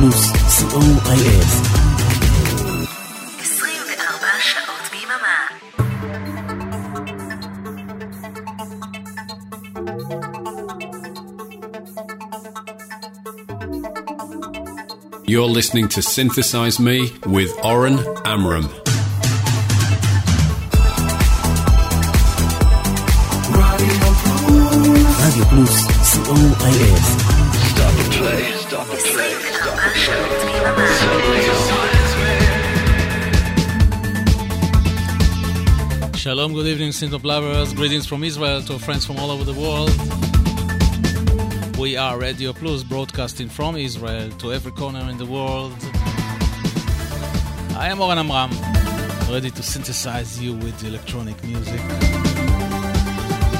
פלוס, co.il. 24 שעות ביממה. You're listening to Synthesize Me with Oren Amram. Radio Plus, co.il. Stop the play. Shalom, good evening, synthpop lovers. Greetings from Israel to friends from all over the world. We are Radio Plus, broadcasting from Israel to every corner in the world. I am Oren Amram, ready to synthesize you with electronic music.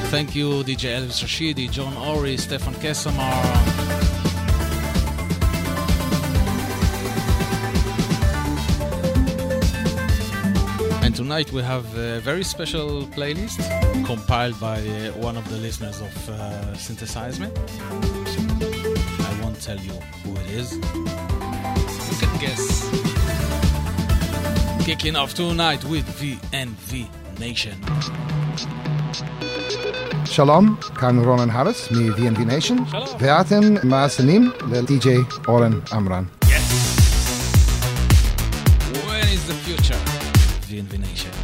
Thank you, DJ Elvis Rashidi, John Ori, Stefan Kesamar. tonight we have a very special playlist compiled by uh, one of the listeners of uh, Synthesize Me. I won't tell you who it is. You can guess. Kicking off tonight with VNV Nation. Shalom, Khan Ronan Harris, מ-VNV Nation, Ve'atim ma'asanim ל-DJ Oren Amram. combination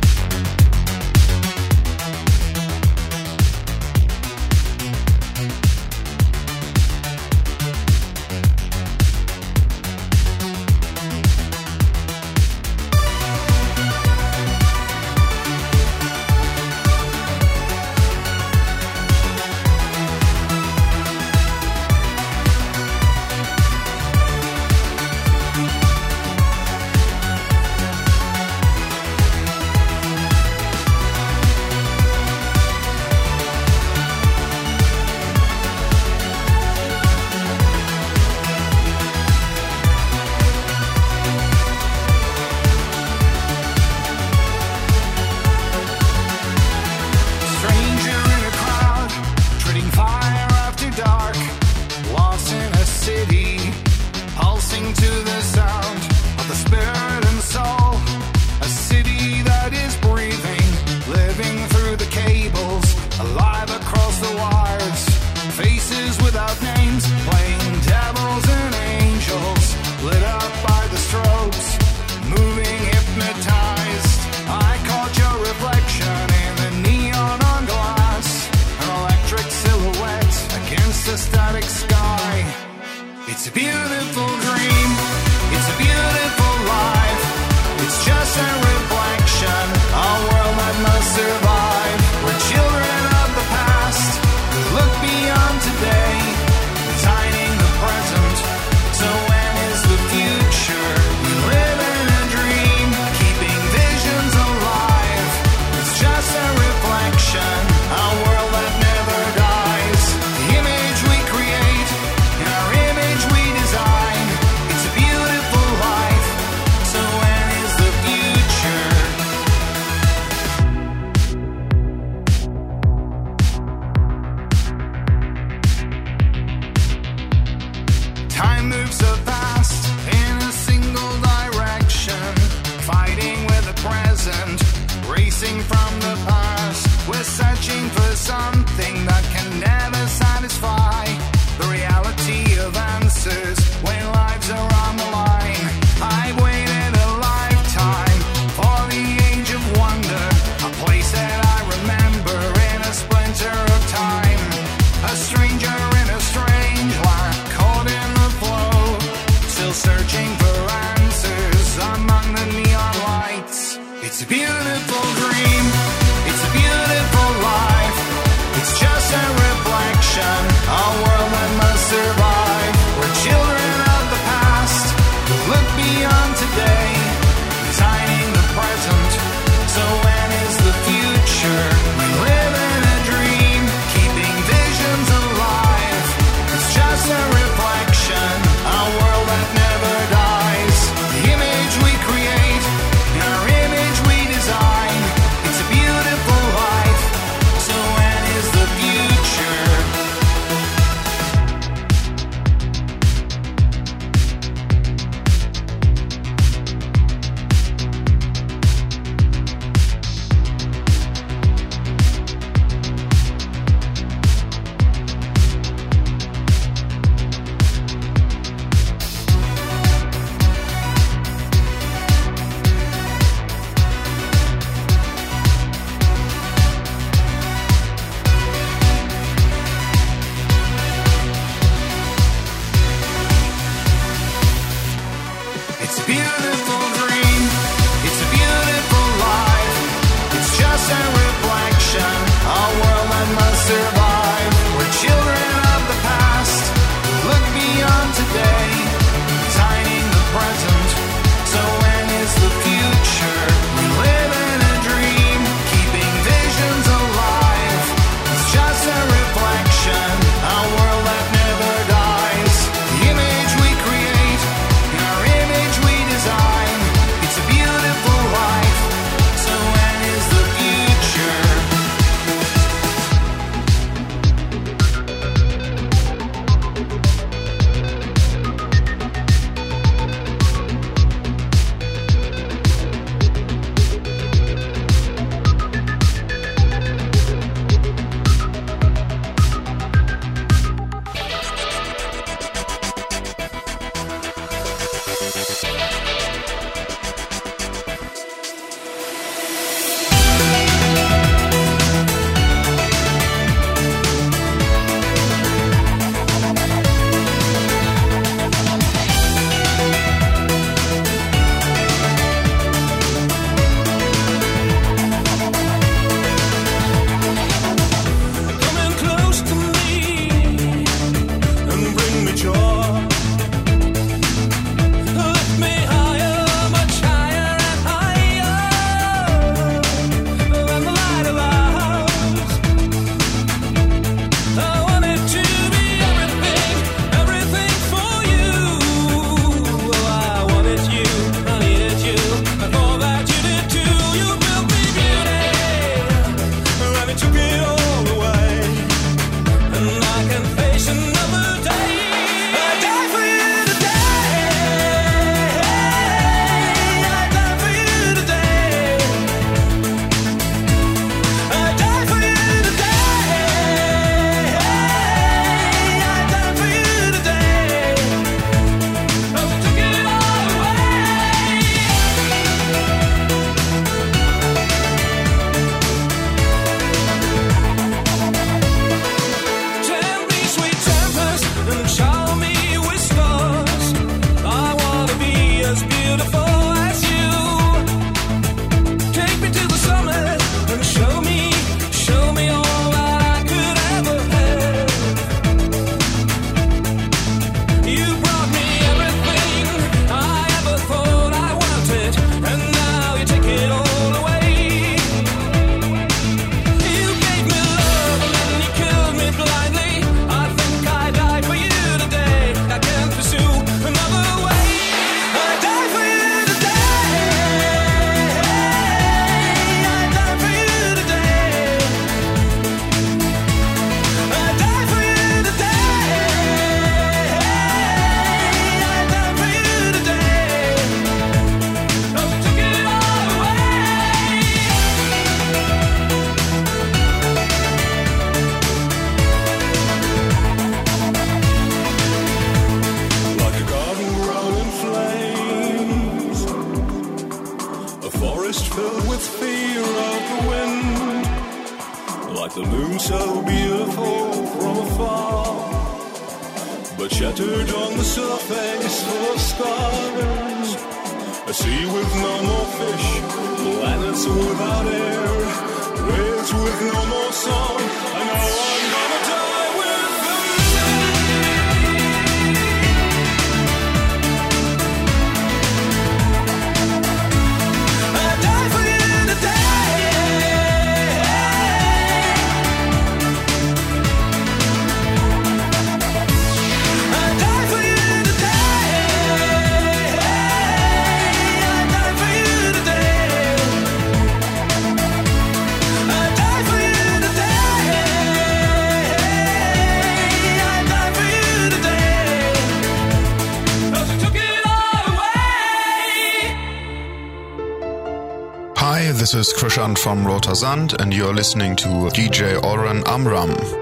is Krischan from Rotersand, and you're listening to DJ Oren Amram.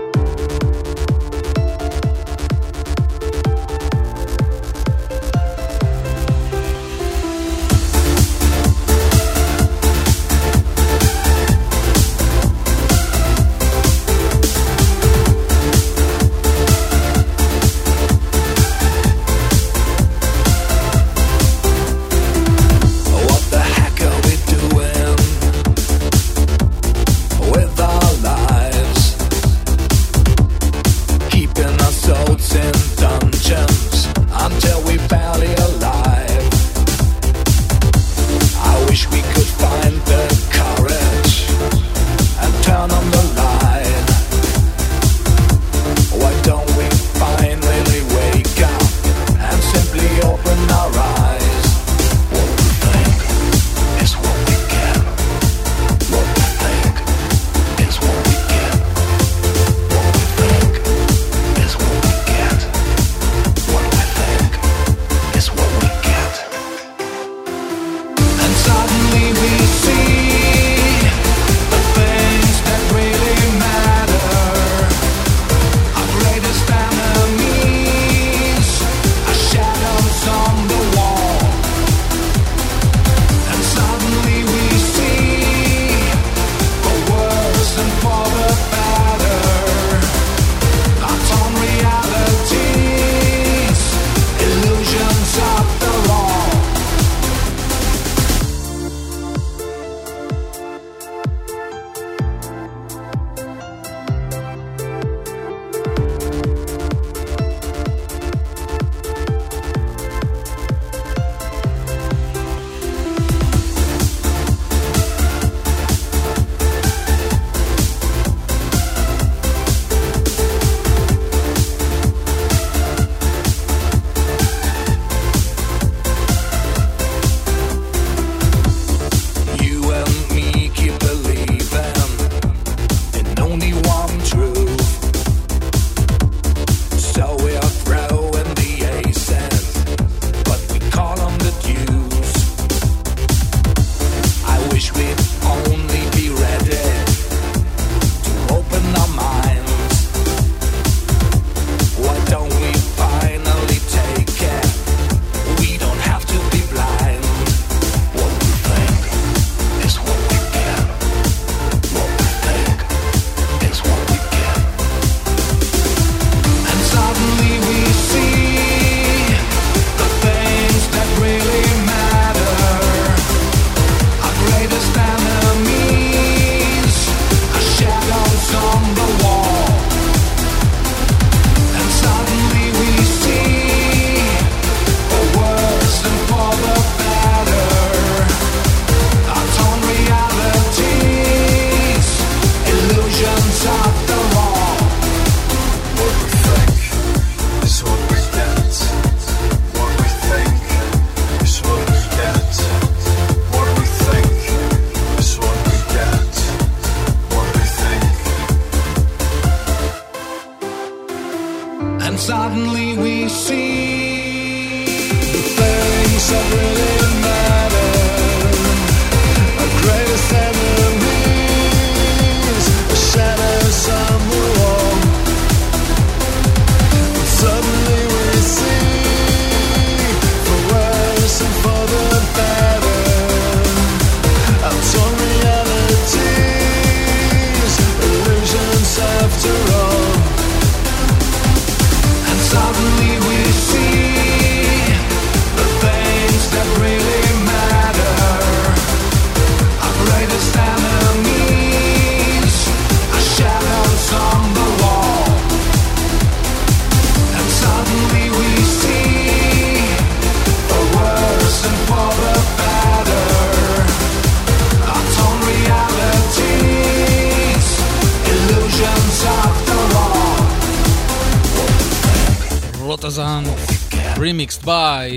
remixed by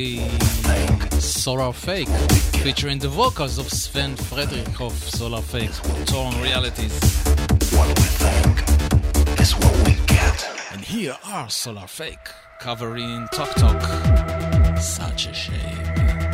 Solar Fake, featuring the vocals of Sven Friedrich of Solar Fake, Torn Realities. What we think is what we get. And here are Solar Fake covering Talk Talk. Such a shame.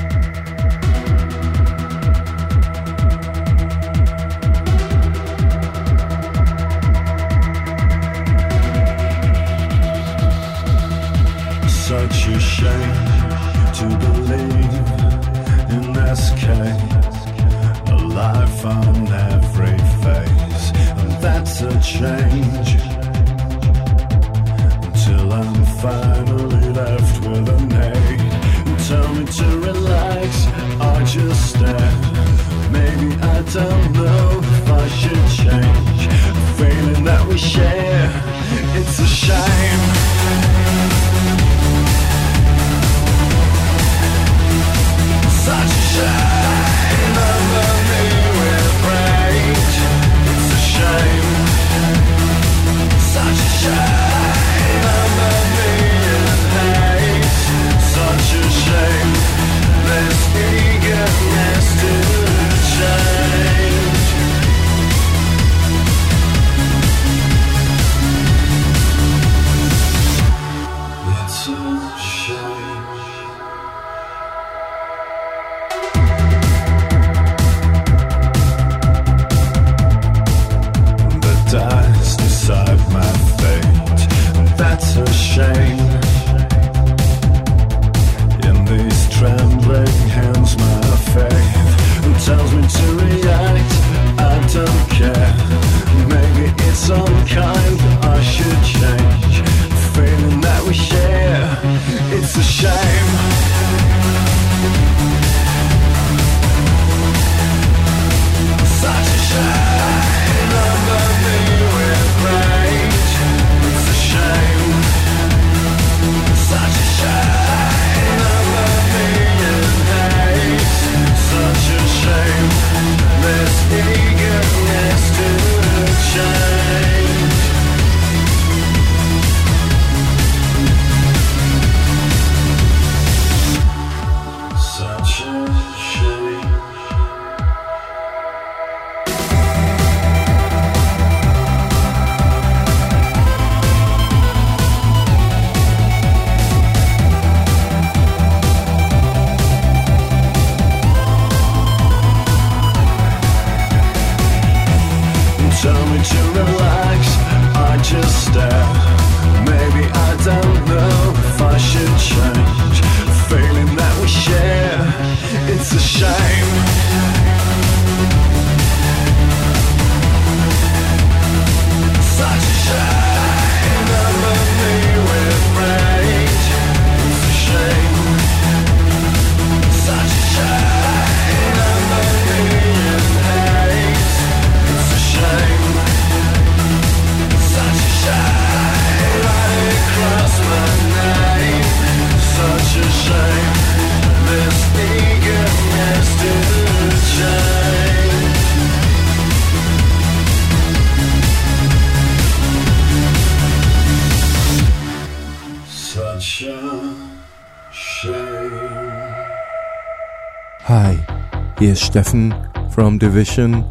Stefan from Division,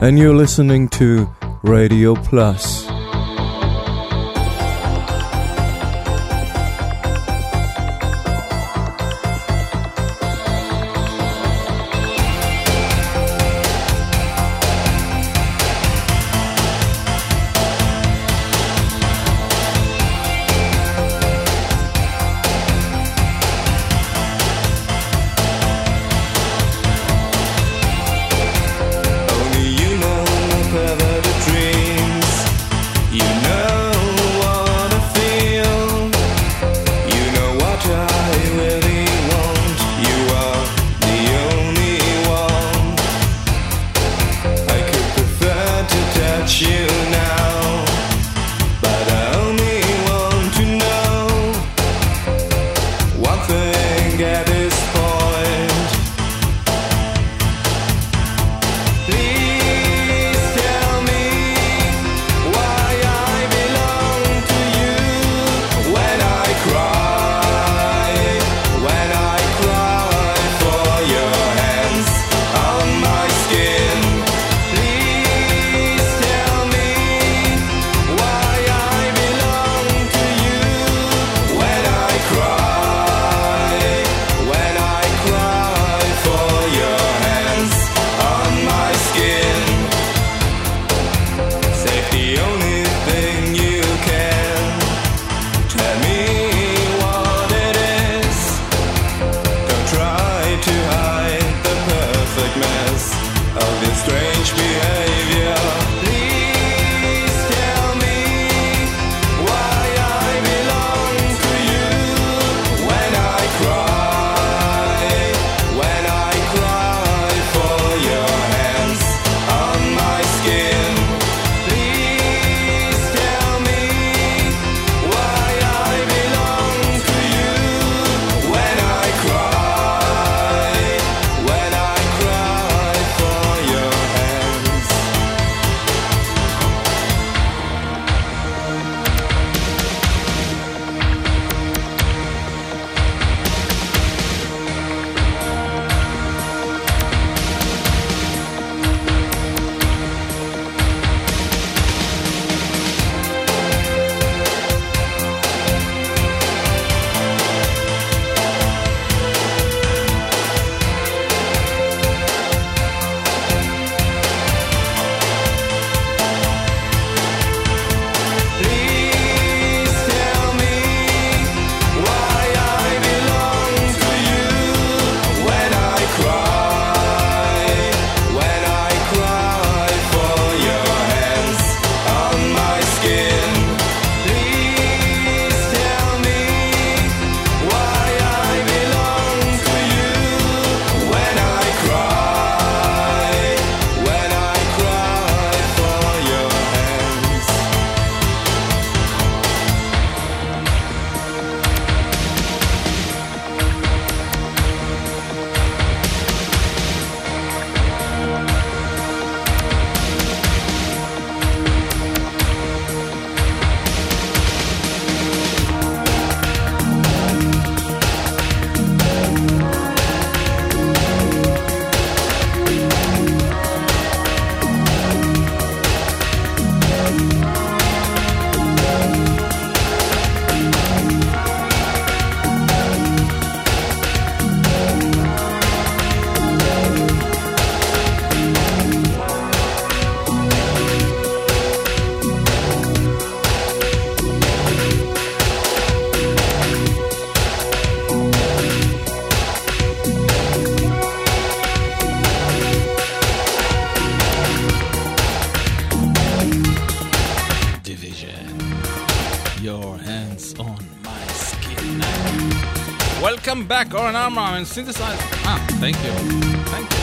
and you're listening to Radio Plus. Oren Amram synthesize. Ah, thank you. Thank you.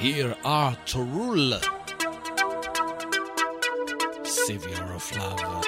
Here are Torul, Savior of Love.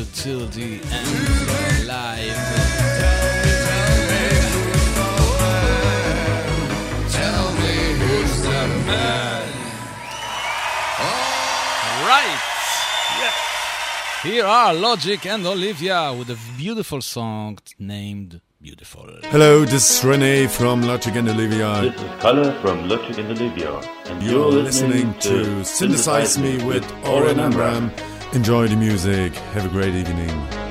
Have you till the end live. Tell me who's the man. Right. Here are Logic and Olivia with a beautiful song named Beautiful. Hello, this is Rene from Logic and Olivia. This is Kalle from Logic and Olivia. And You're listening to Synthesize Me with Oren Amram. Enjoy the music. Have a great evening.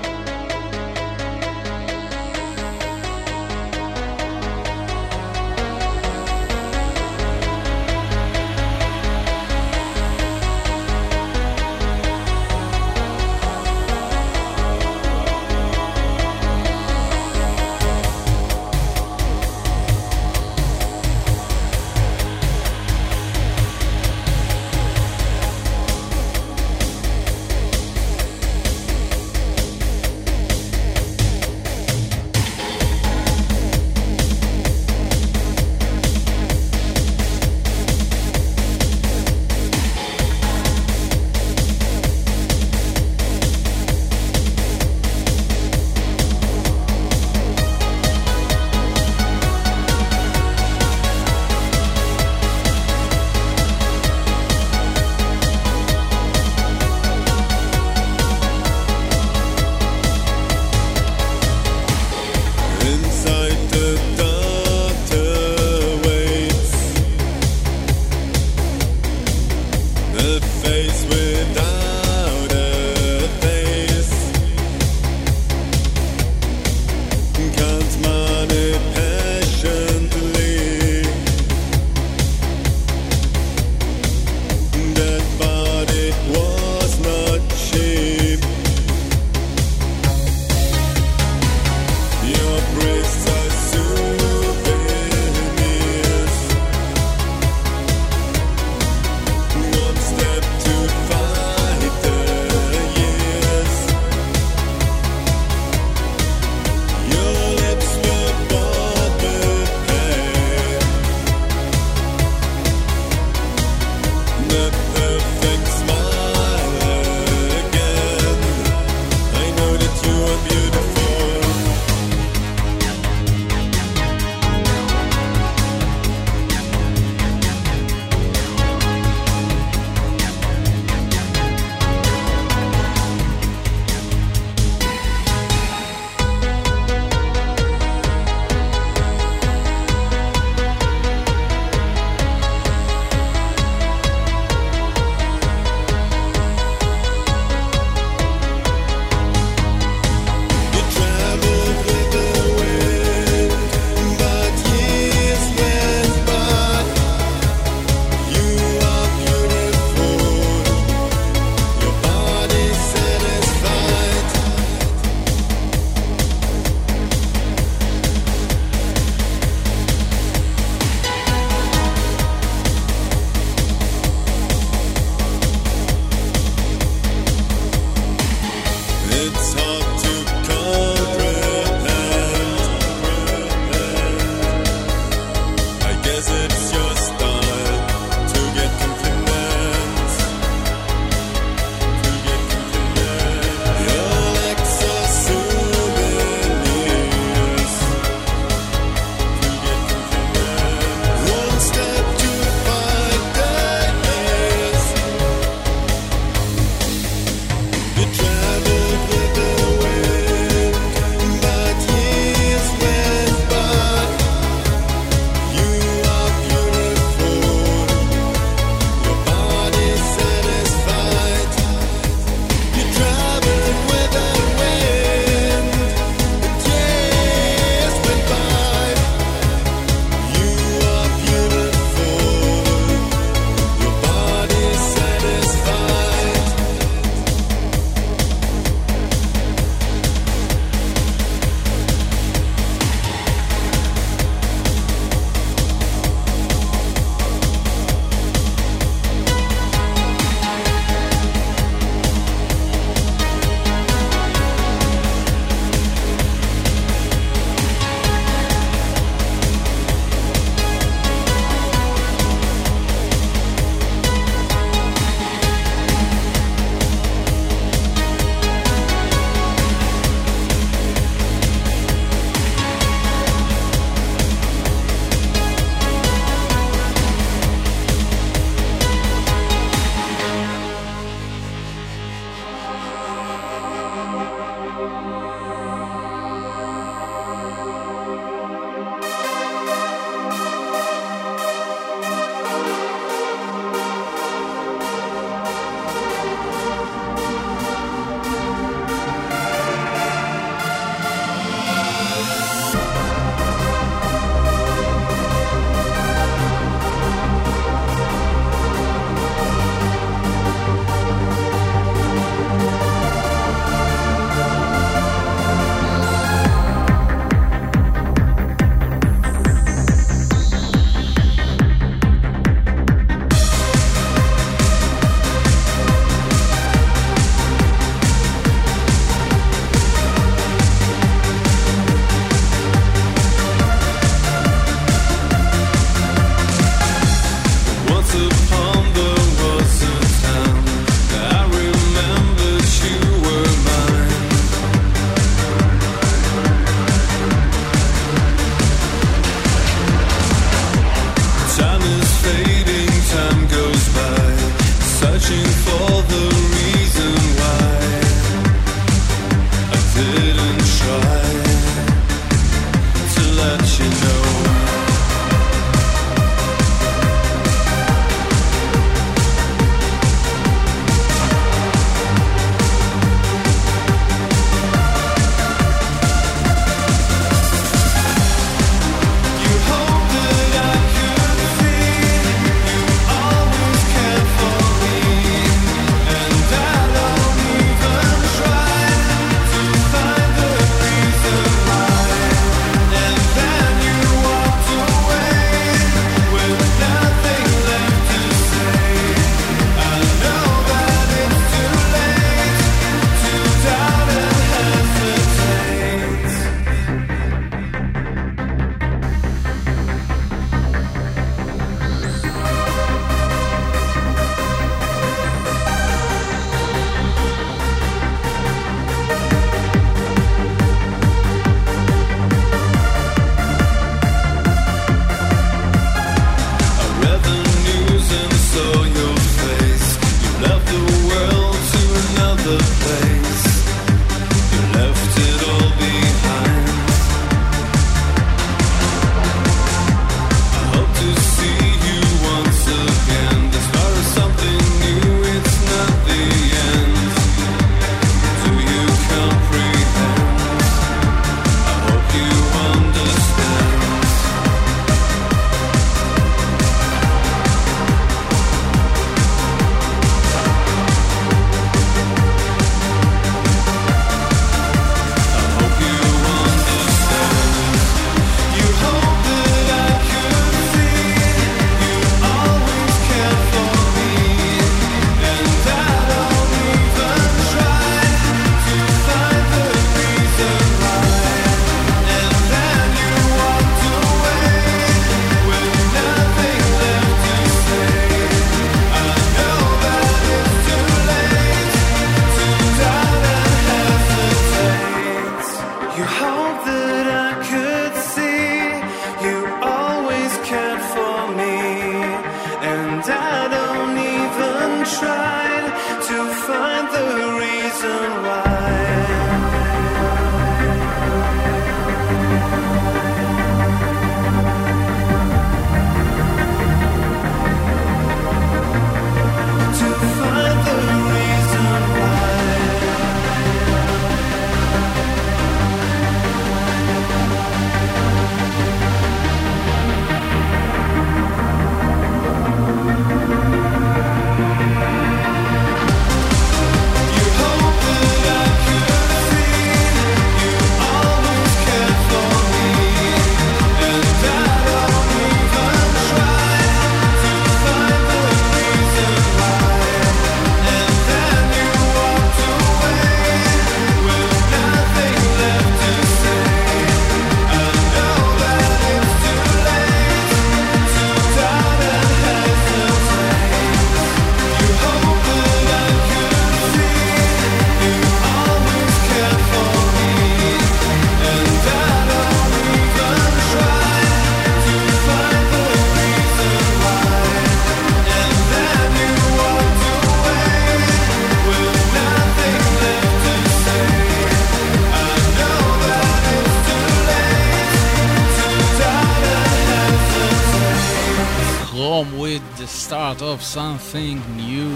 Something new.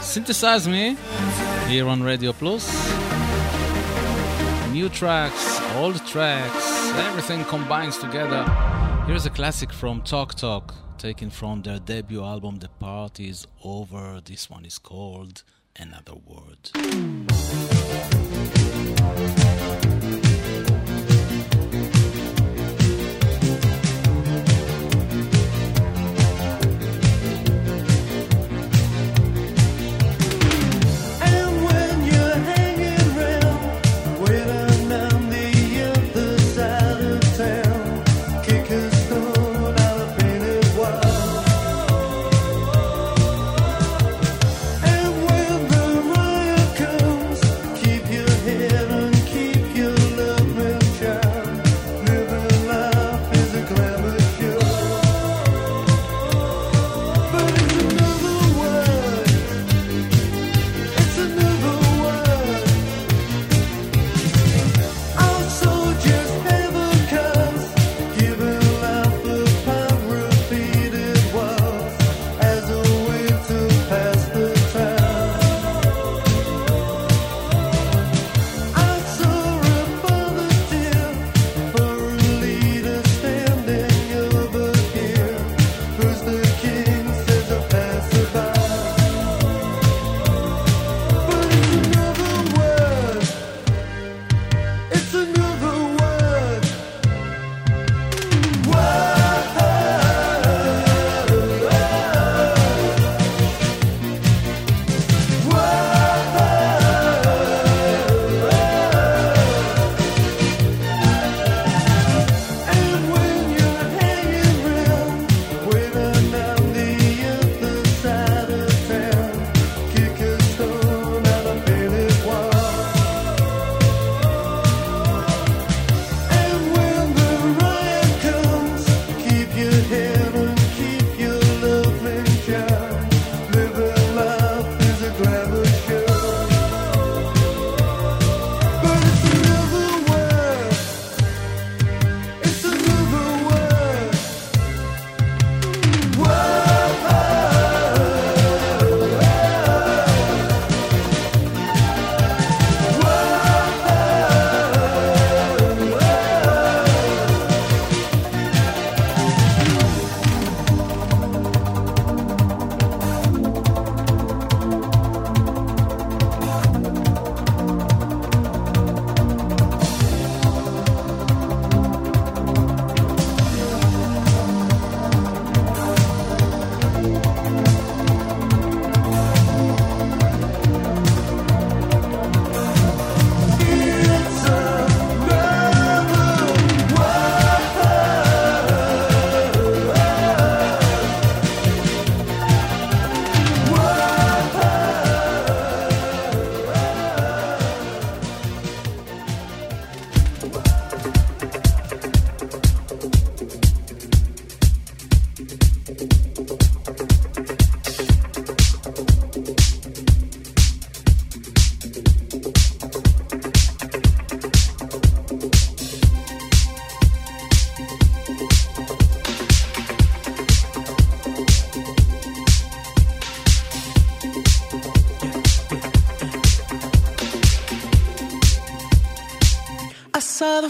Synthesize me here on Radio Plus. New tracks, old tracks, everything combines together. Here's a classic from Talk Talk, taken from their debut album The Party Is Over. This one is called Another Word.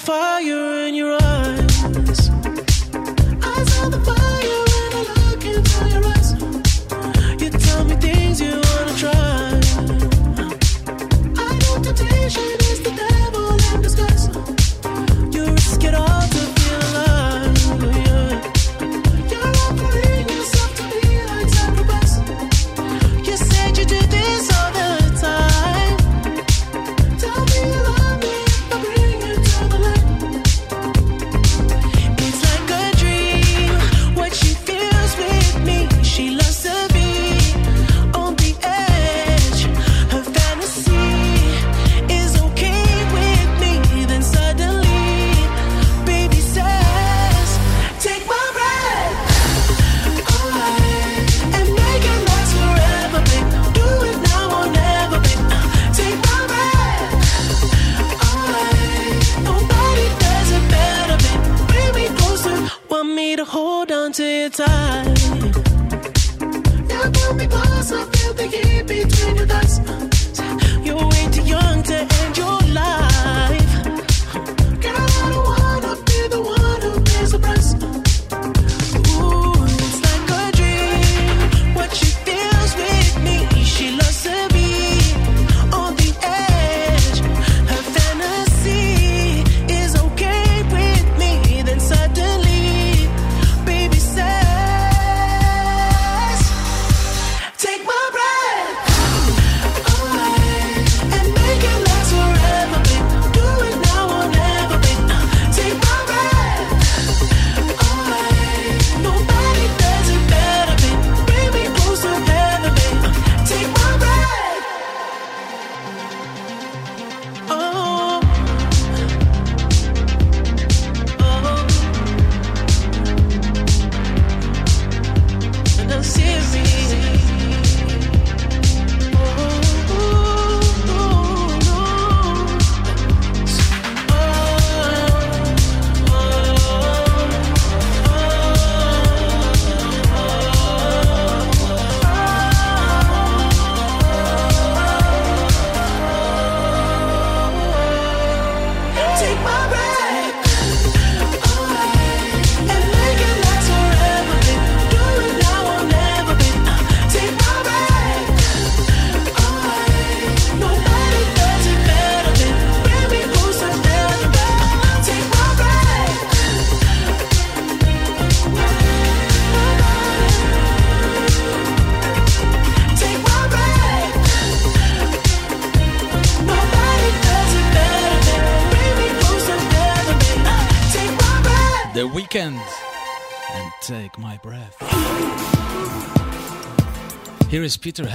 Fire Peter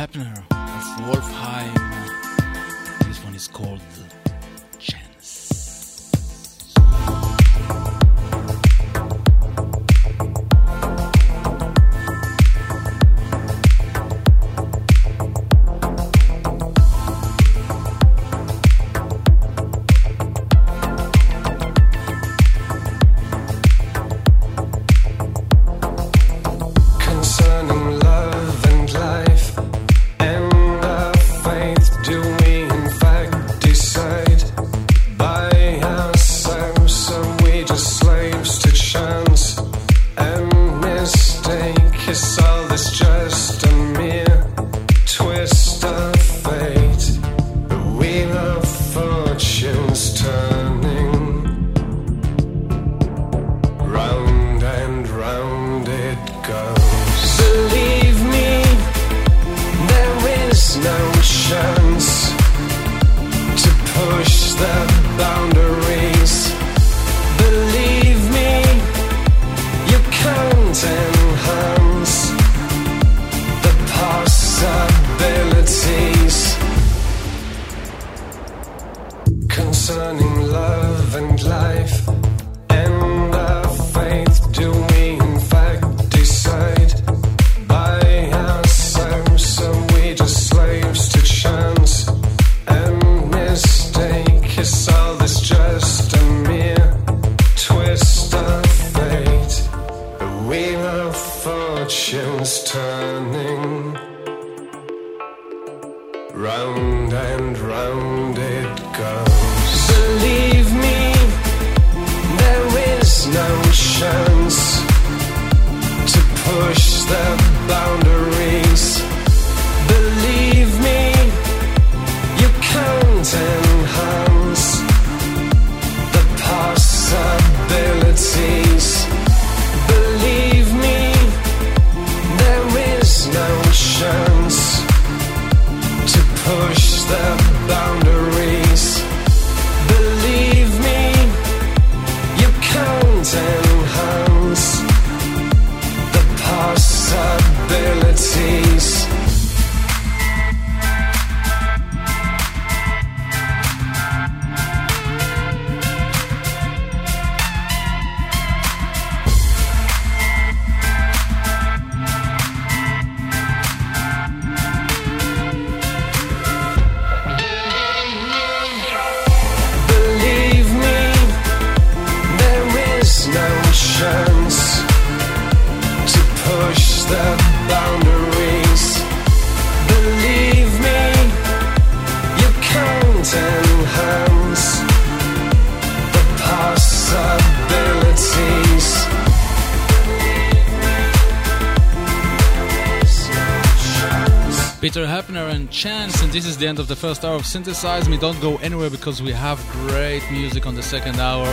the end of the first hour of Synthesize Me. Don't go anywhere because we have great music on the second hour.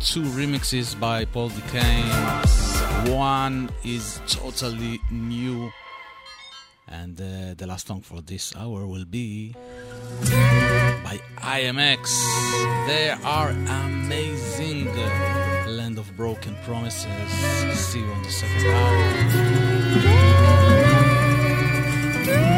Two remixes by Paul DeCaine. One is totally new. And uh, the last song for this hour will be by IMX. They are amazing. Land of Broken Promises. See you on the second hour. Woo!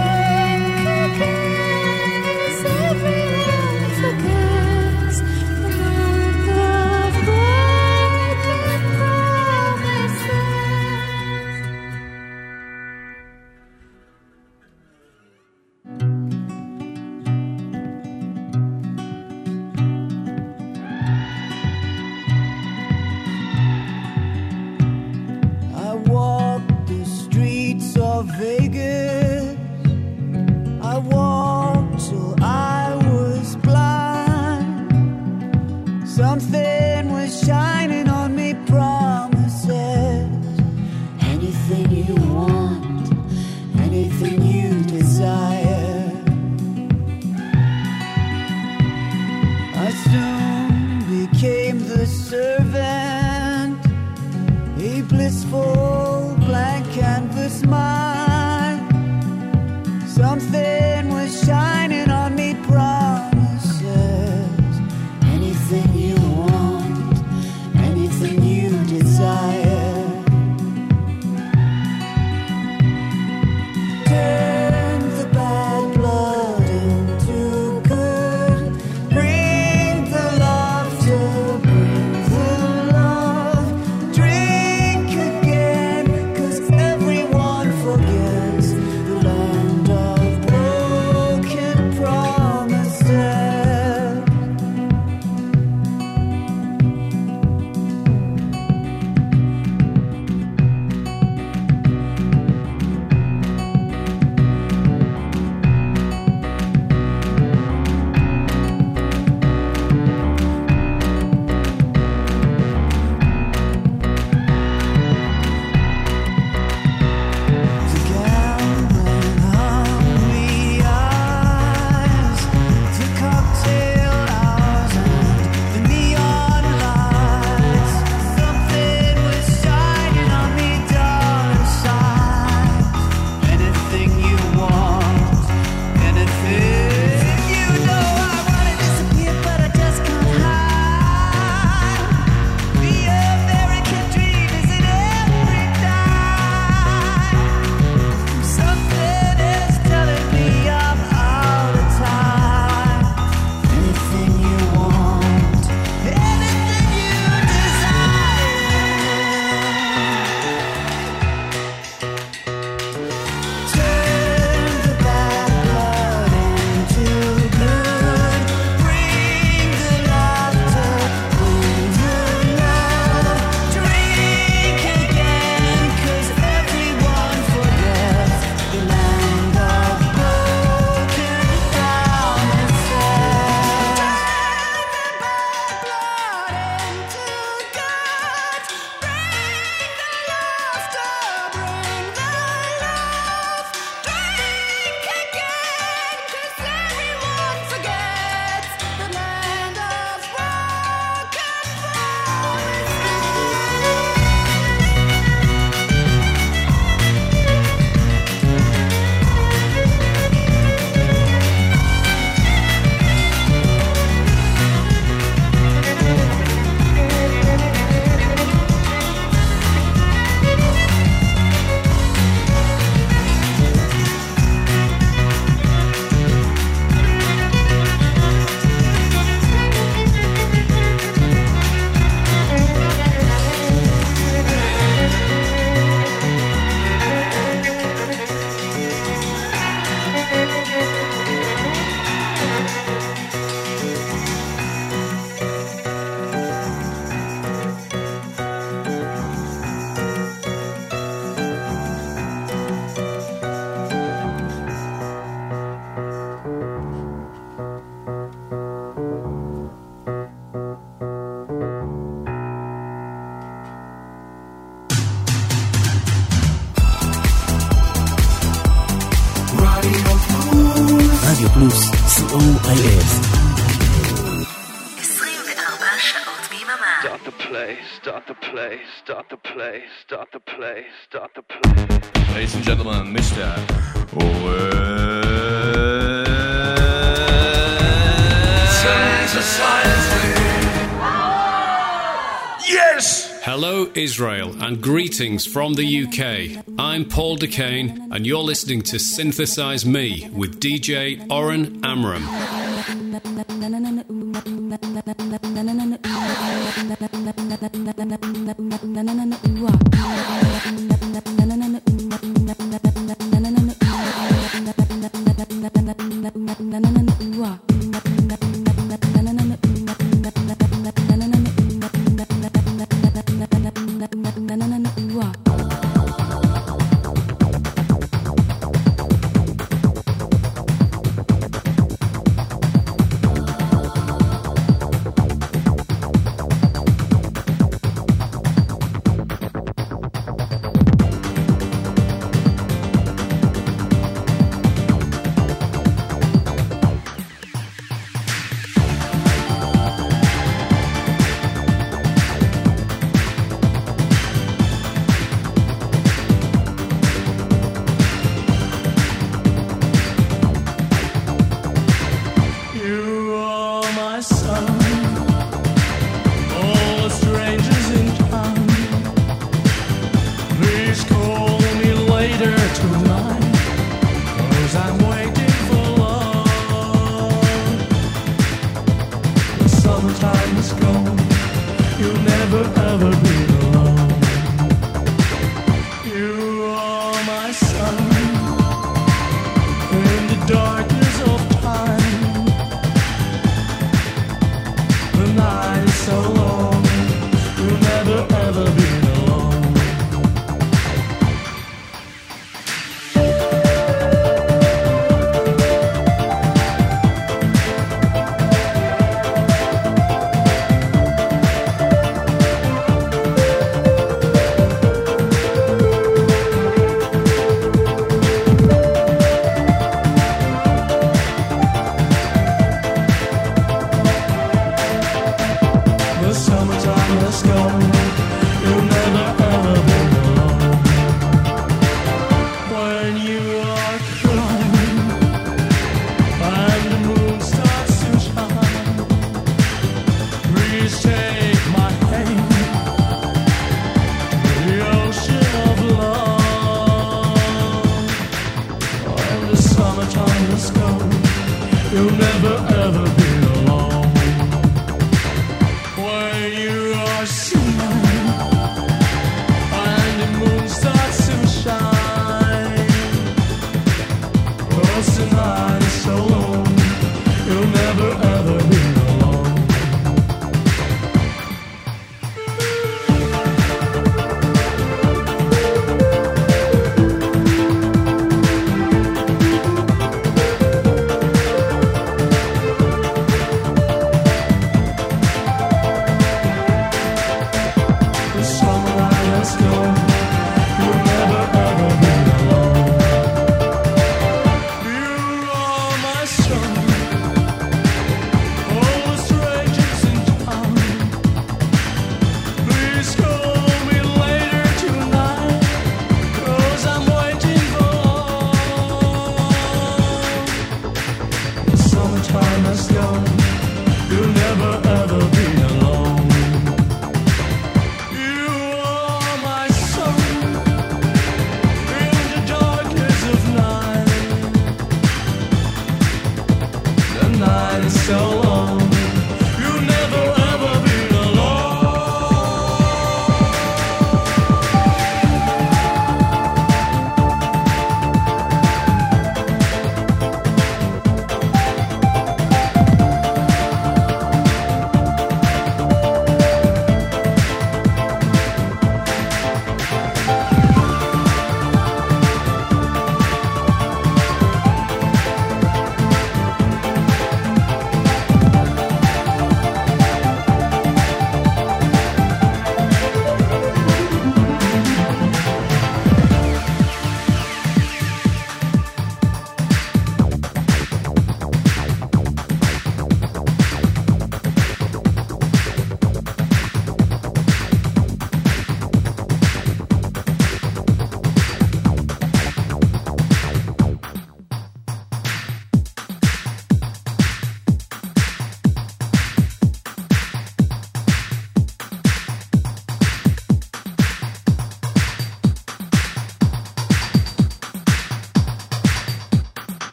Greetings from the UK. I'm Paul Dakeyne, and you're listening to Synthesize Me with DJ Oren Amram.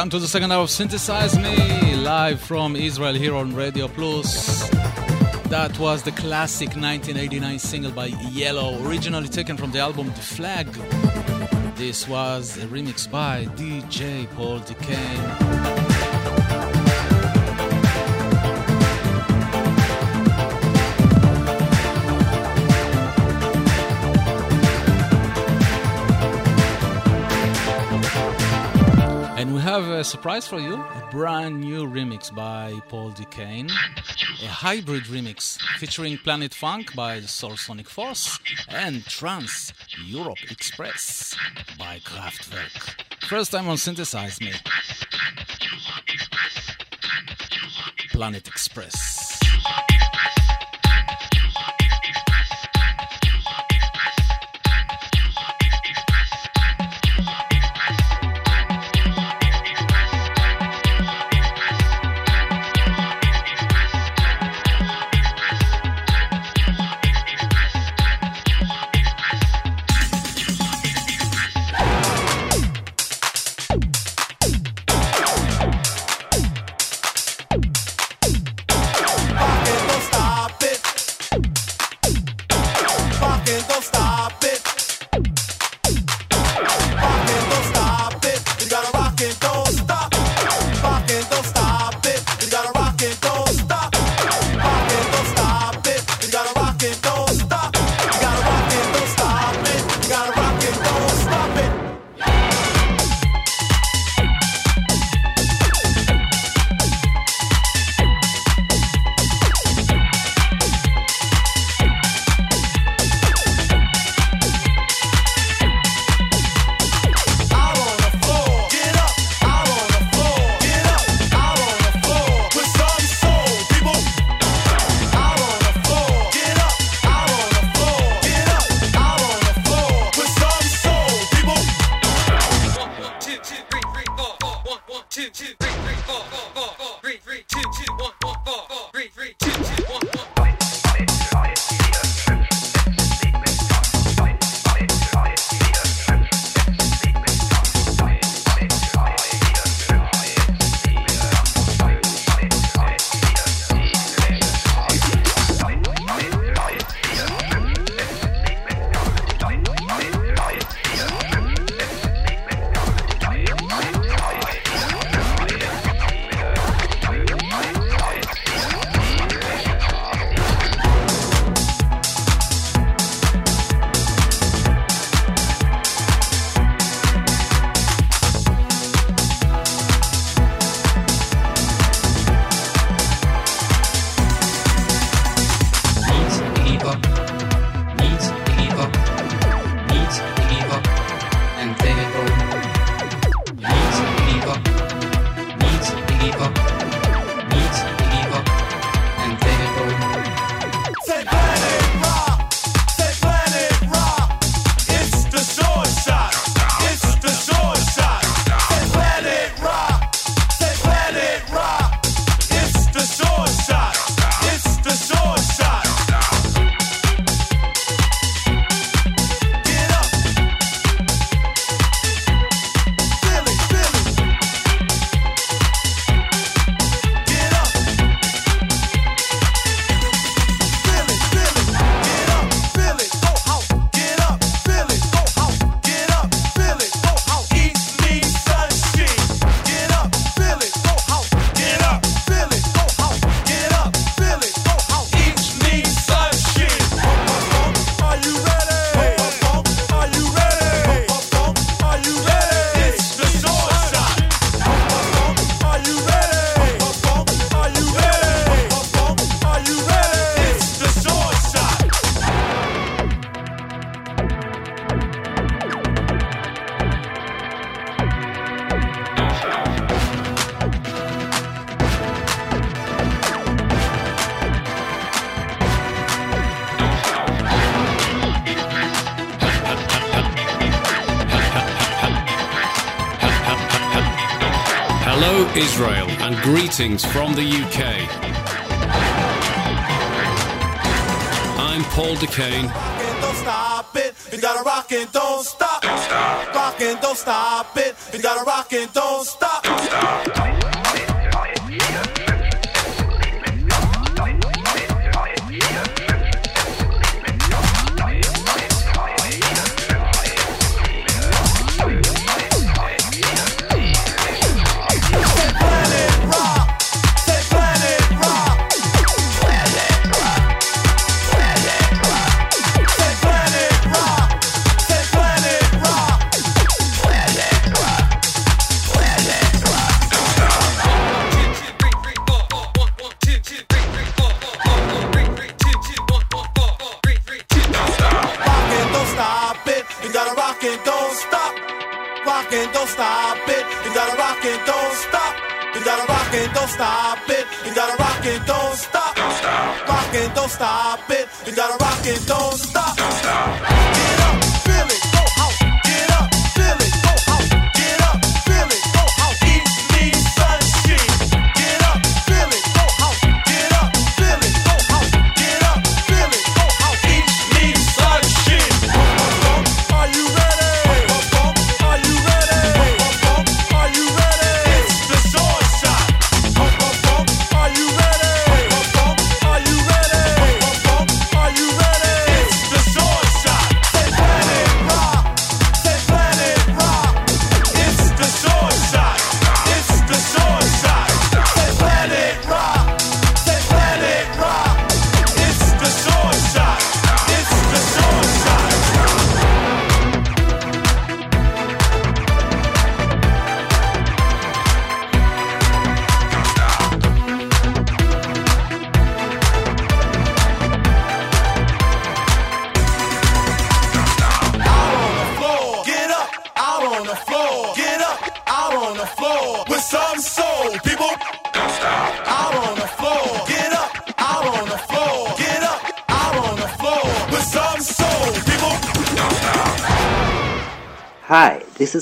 Welcome to the second hour of Synthesize Me, live from Israel here on Radio Plus. That was the classic 1989 single by Yello, originally taken from the album The Flag. This was a remix by DJ Paul Dakeyne. Surprise for you a brand new remix by Paul Dakeyne, a hybrid remix featuring Planet Funk by Soul Sonic Force and Trans Europe Express by Kraftwerk. First time on Synthesize Me. Planet Express. Greetings from the UK. I'm Paul Dakeyne. Don't stop it. You gotta rock and don't stop. Don't stop. Rock and don't stop it. You gotta rock and don't stop. Don't stop.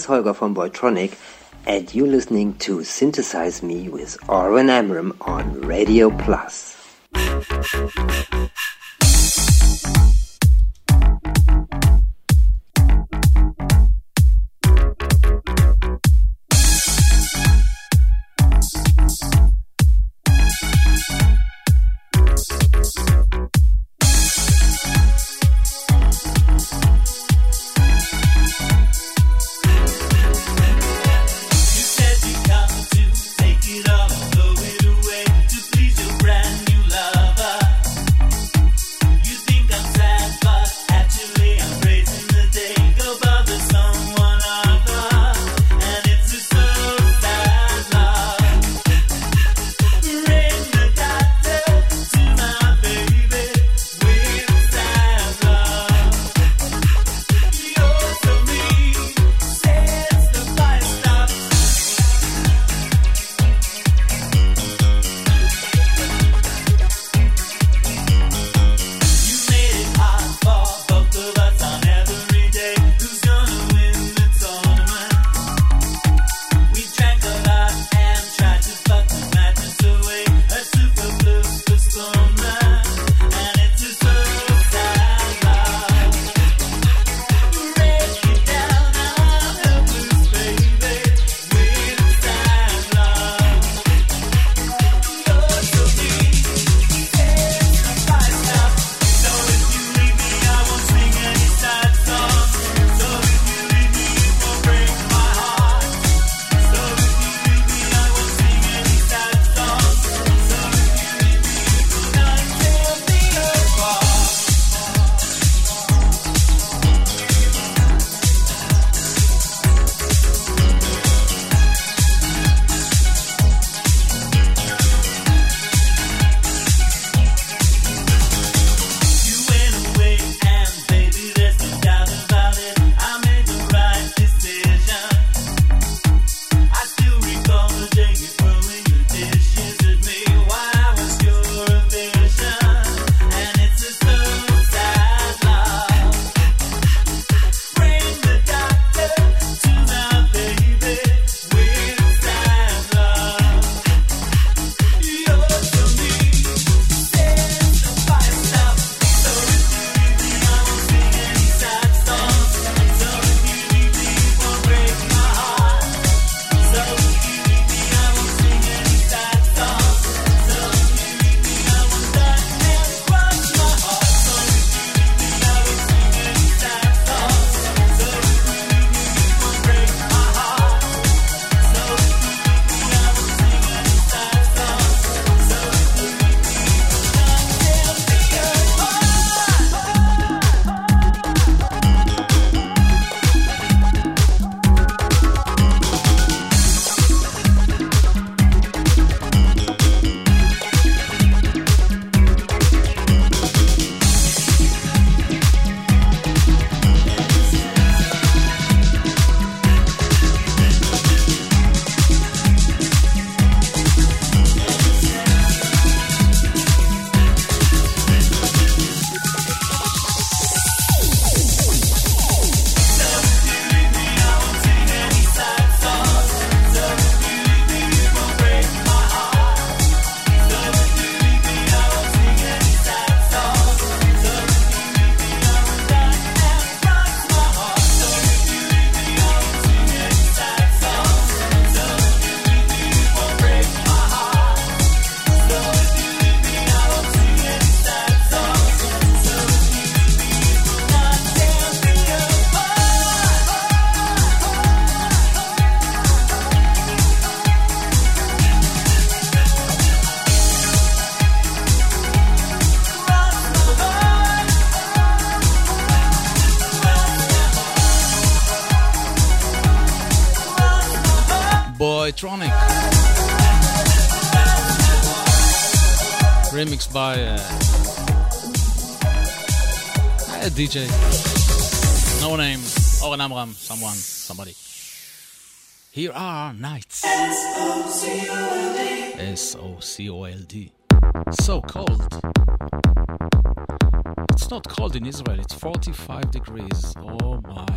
Holger from Boytronic, and you're listening to Synthesize Me with Oren Amram on Radio Plus. DJ. No name. Oh, Oren Amram. Someone. Somebody. Here are nights. S O C O L D. So cold. It's not cold in Israel. It's 45 degrees. Oh my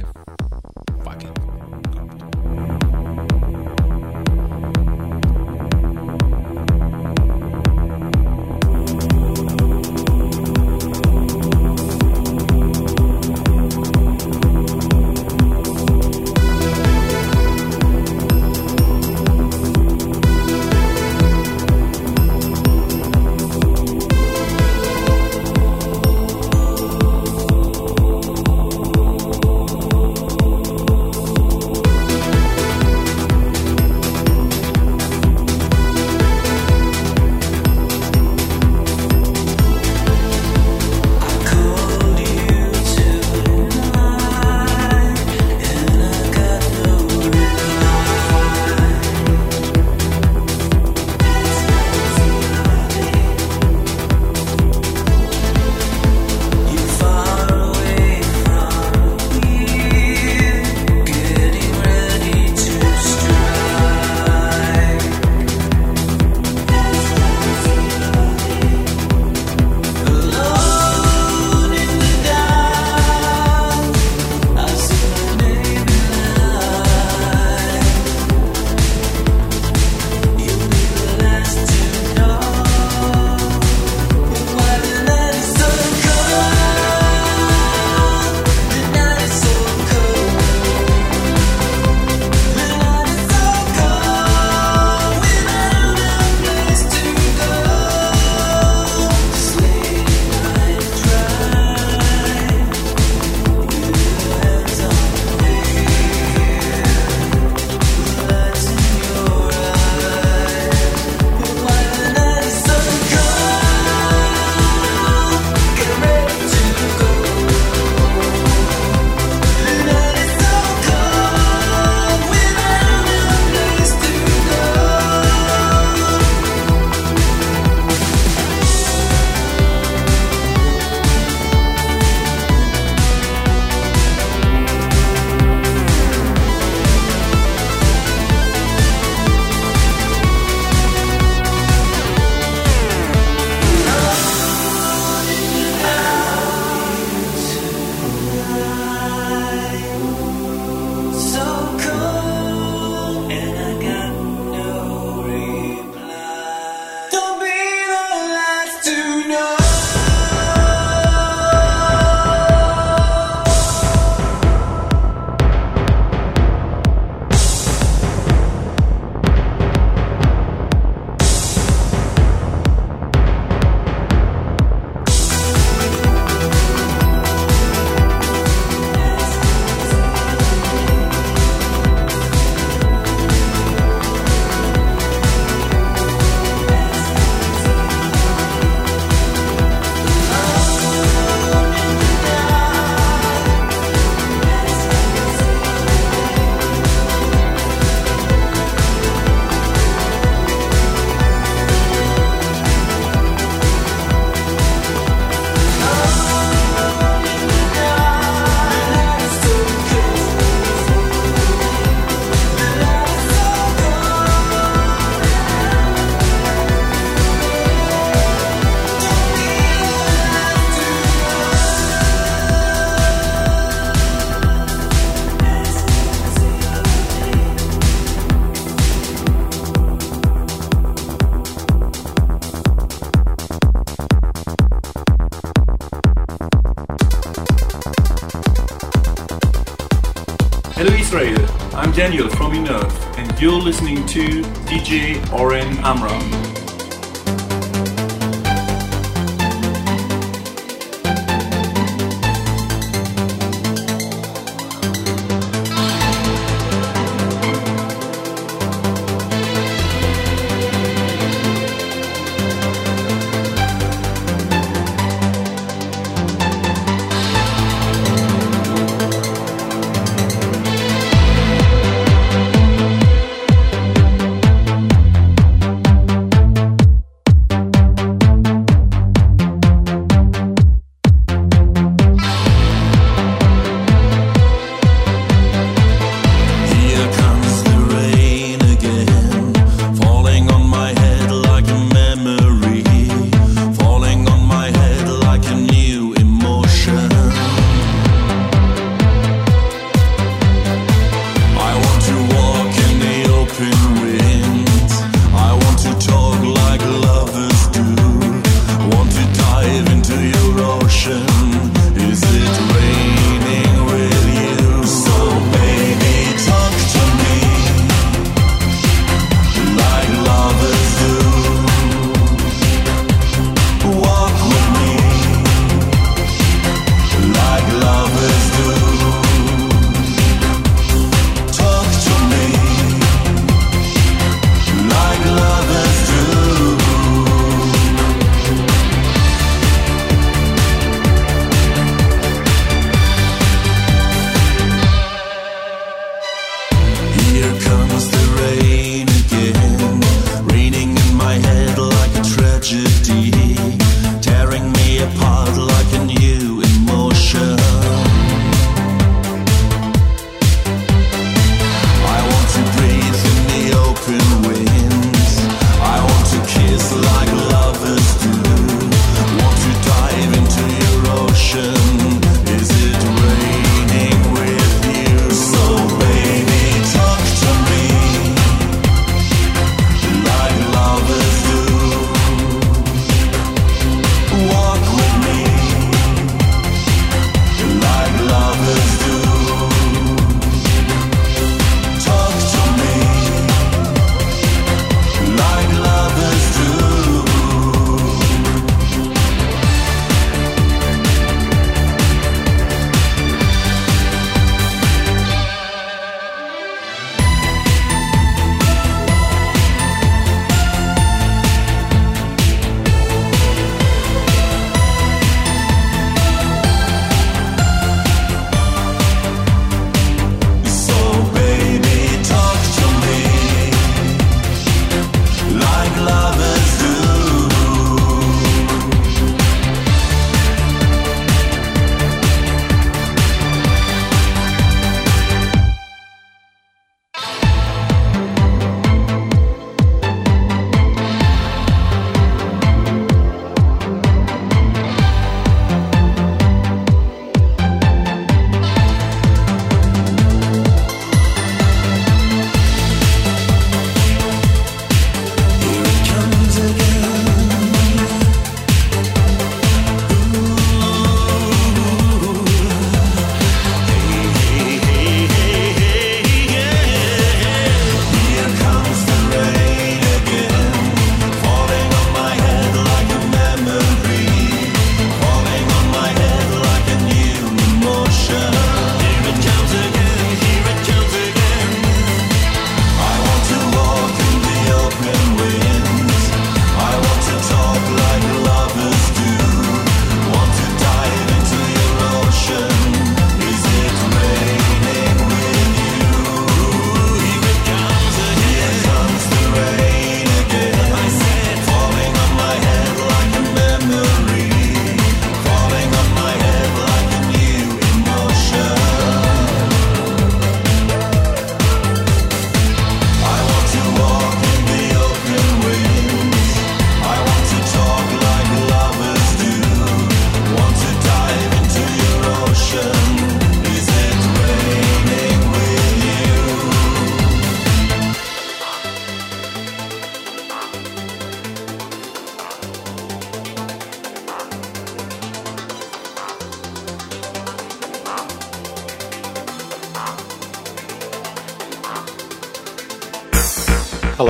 Oren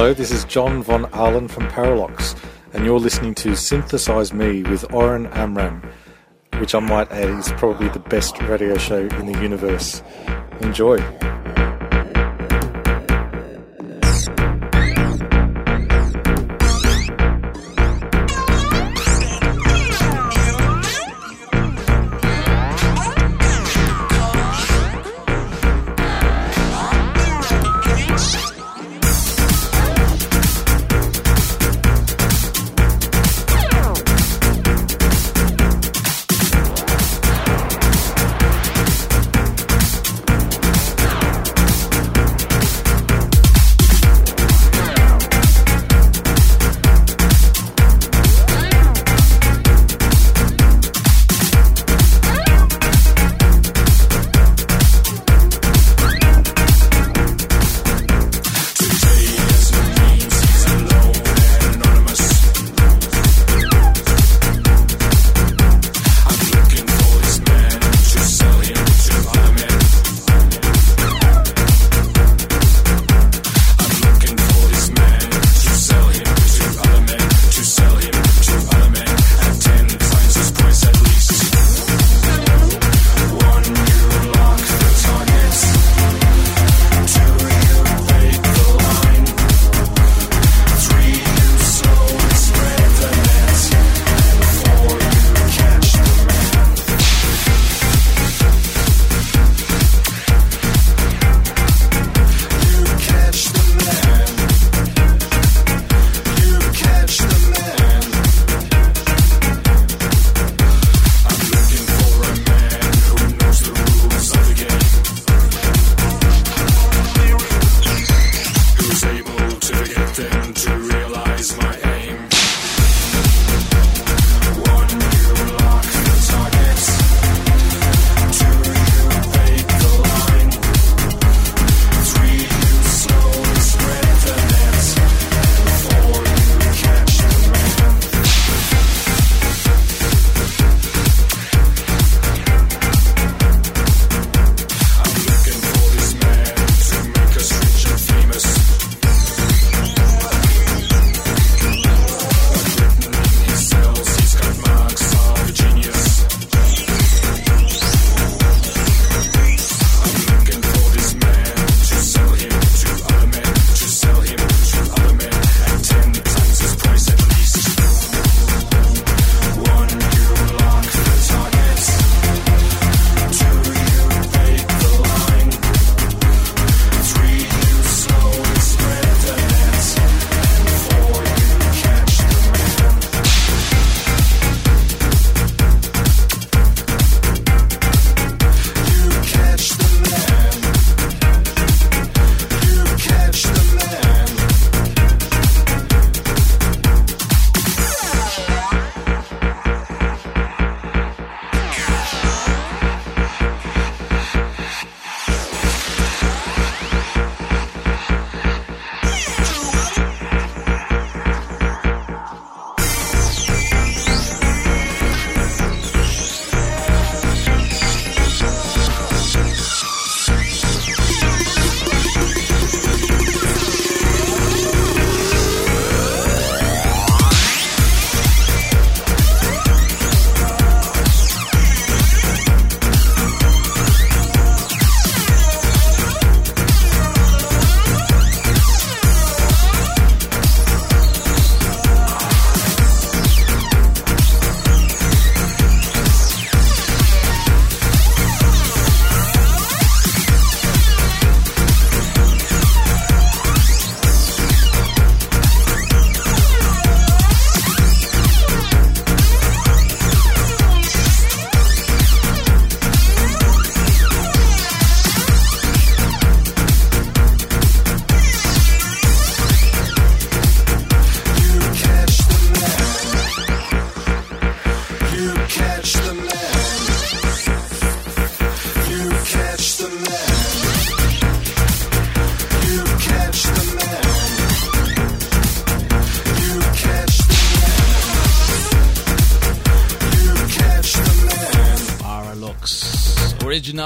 Hello, this is John von Ahlen from Paralox, and you're listening to Synthesize Me with Oren Amram, which I might add is probably the best radio show in the universe. Enjoy.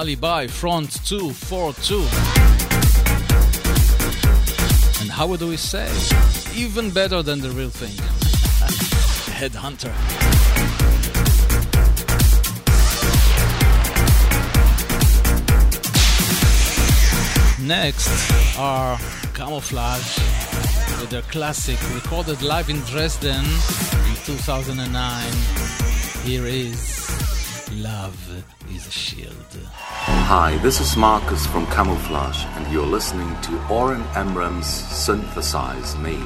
Ali by Front 242. And how do we say? Even better than the real thing. Headhunter. Next are Camouflage with their classic recorded live in Dresden in 2009. Here is Hi, this is Marcus from Camouflage, and you're listening to Oren Amram's Synthesize Me.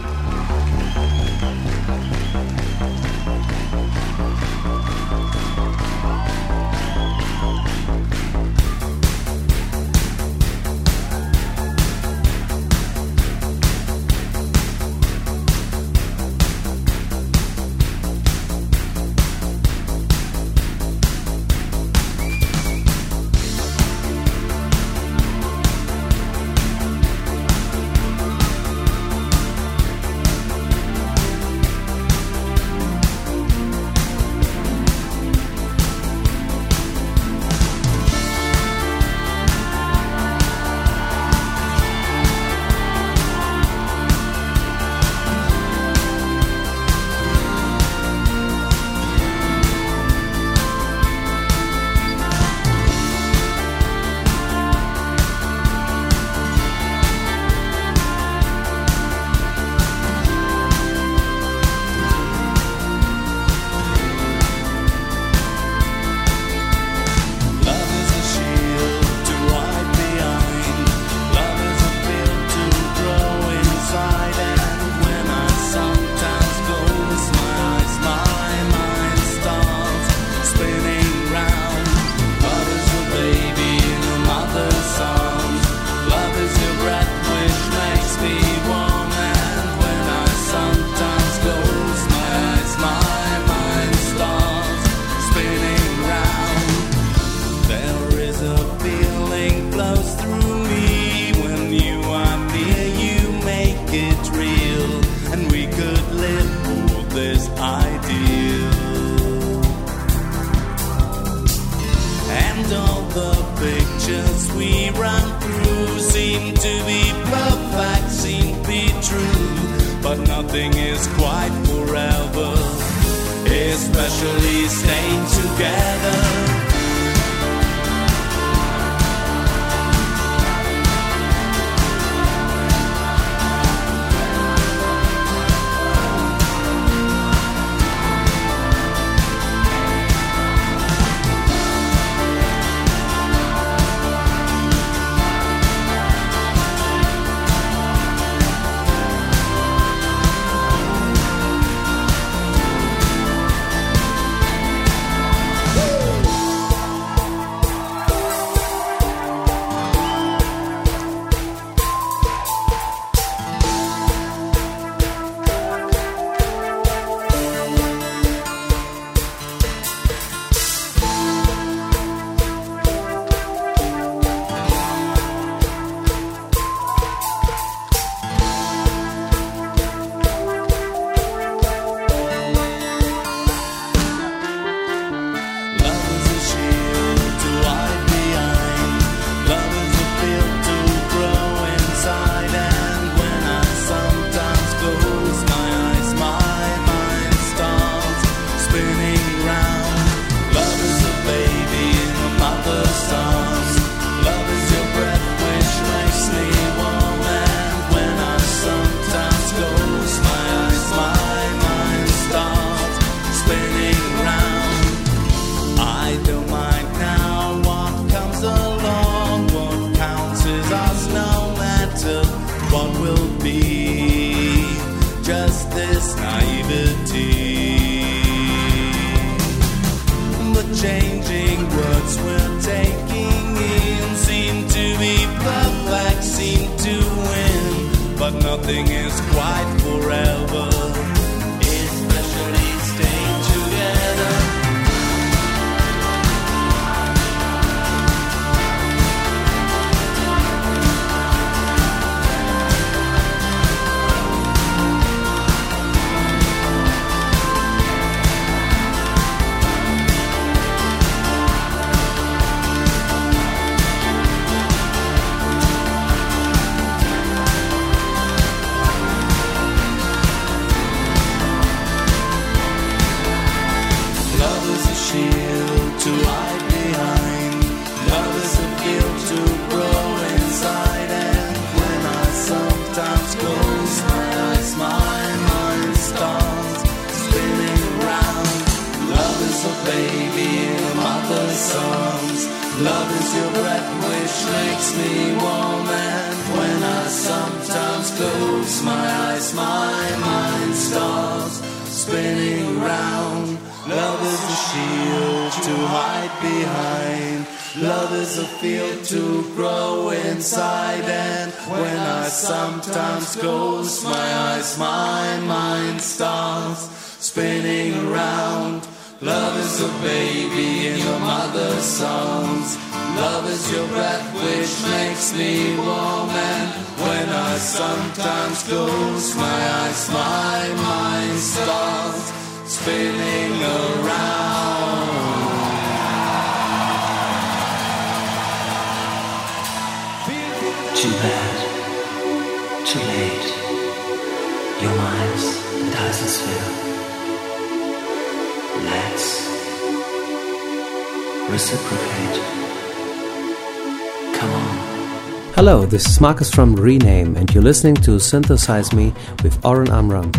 This is Marcus from Rename, and you're listening to Synthesize Me with Oren Amram.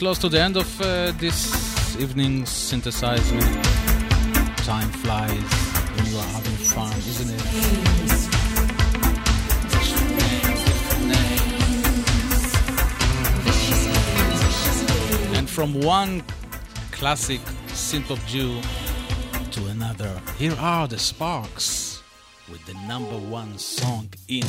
Close to the end of uh, this evening's Synthesize Me. Time flies when you are having fun, isn't it? And from one classic synth of Jew to another, here are the Sparks with the number one song in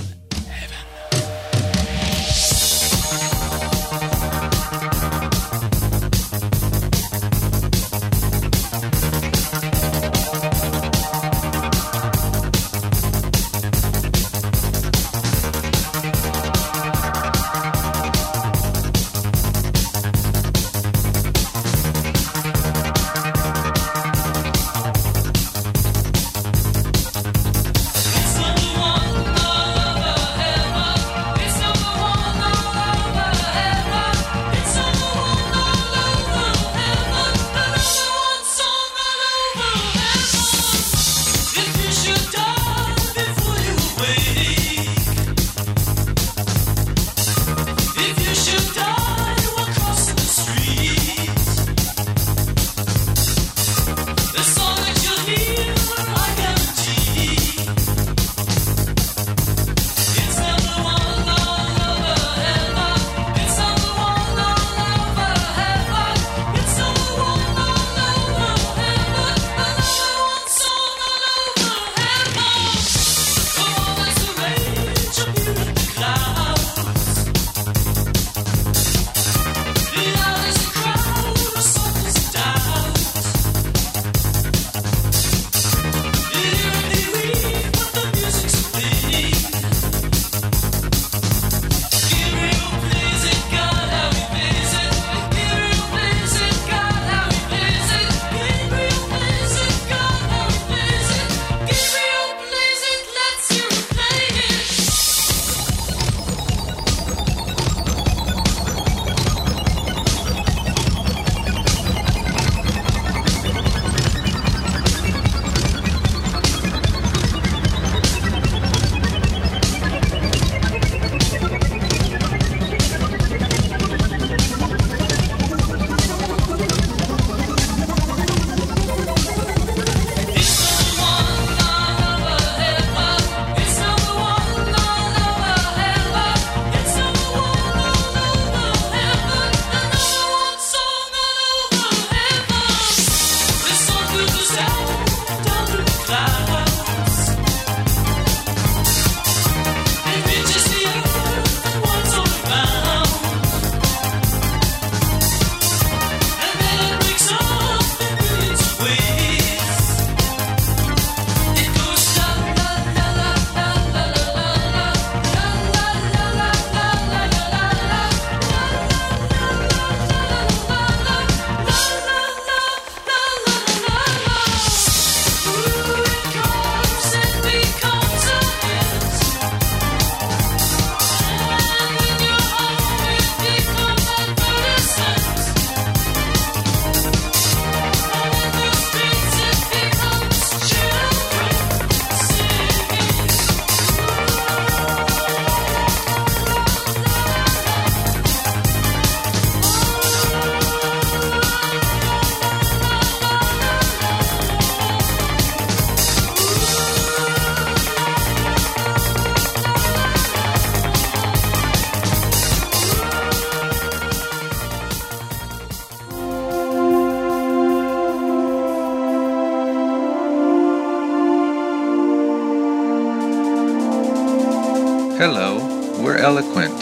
Hello, we're Eloquent,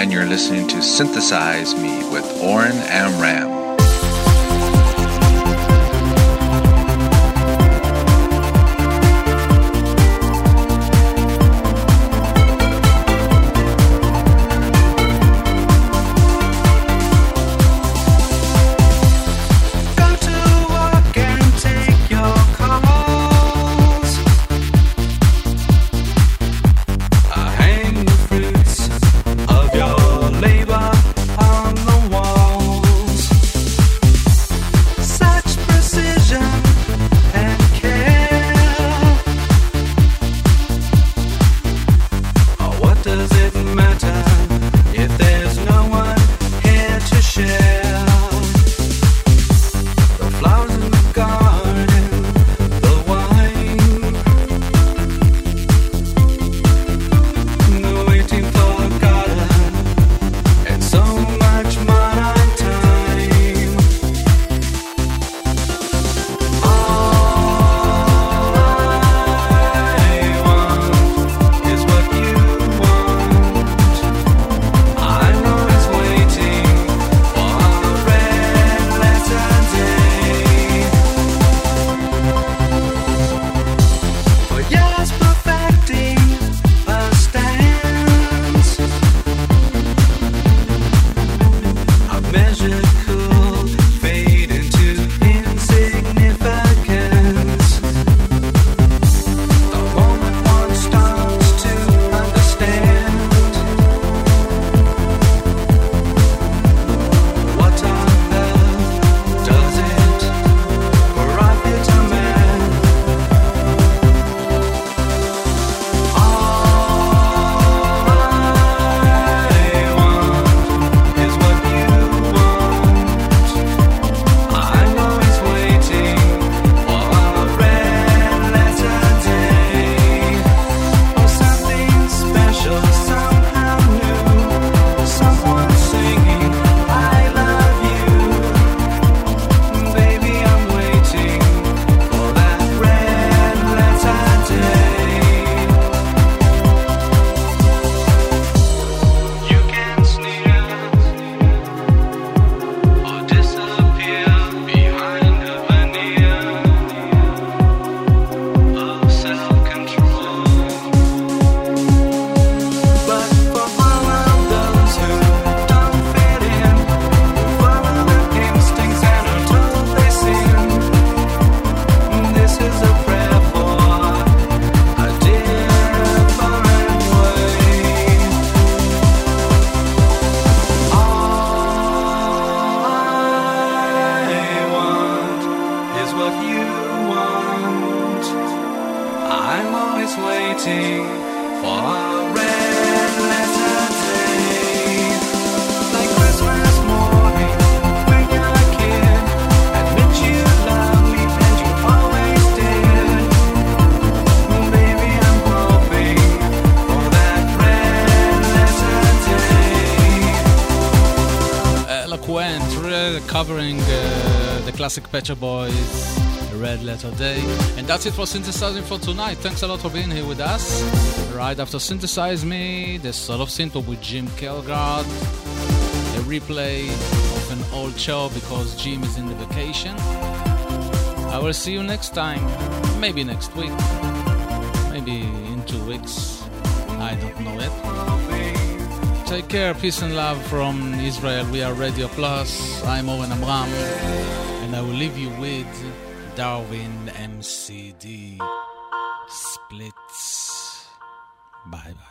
and you're listening to Synthesize Me with Oren Amram. classic Pet Shop Boys, Red Letter Day. And that's it for synthesizing for tonight. Thanks a lot for being here with us. Right after Synthesize Me, the Soul of Synth with Jim Kelgard, a replay of an old show because Jim is in the vacation. I will see you next time, maybe next week, maybe in two weeks. I don't know it. Take care, peace and love from Israel. We are Radio Plus. I'm Oren Amram. And I will leave you with Darwin MCD Splits. Bye bye.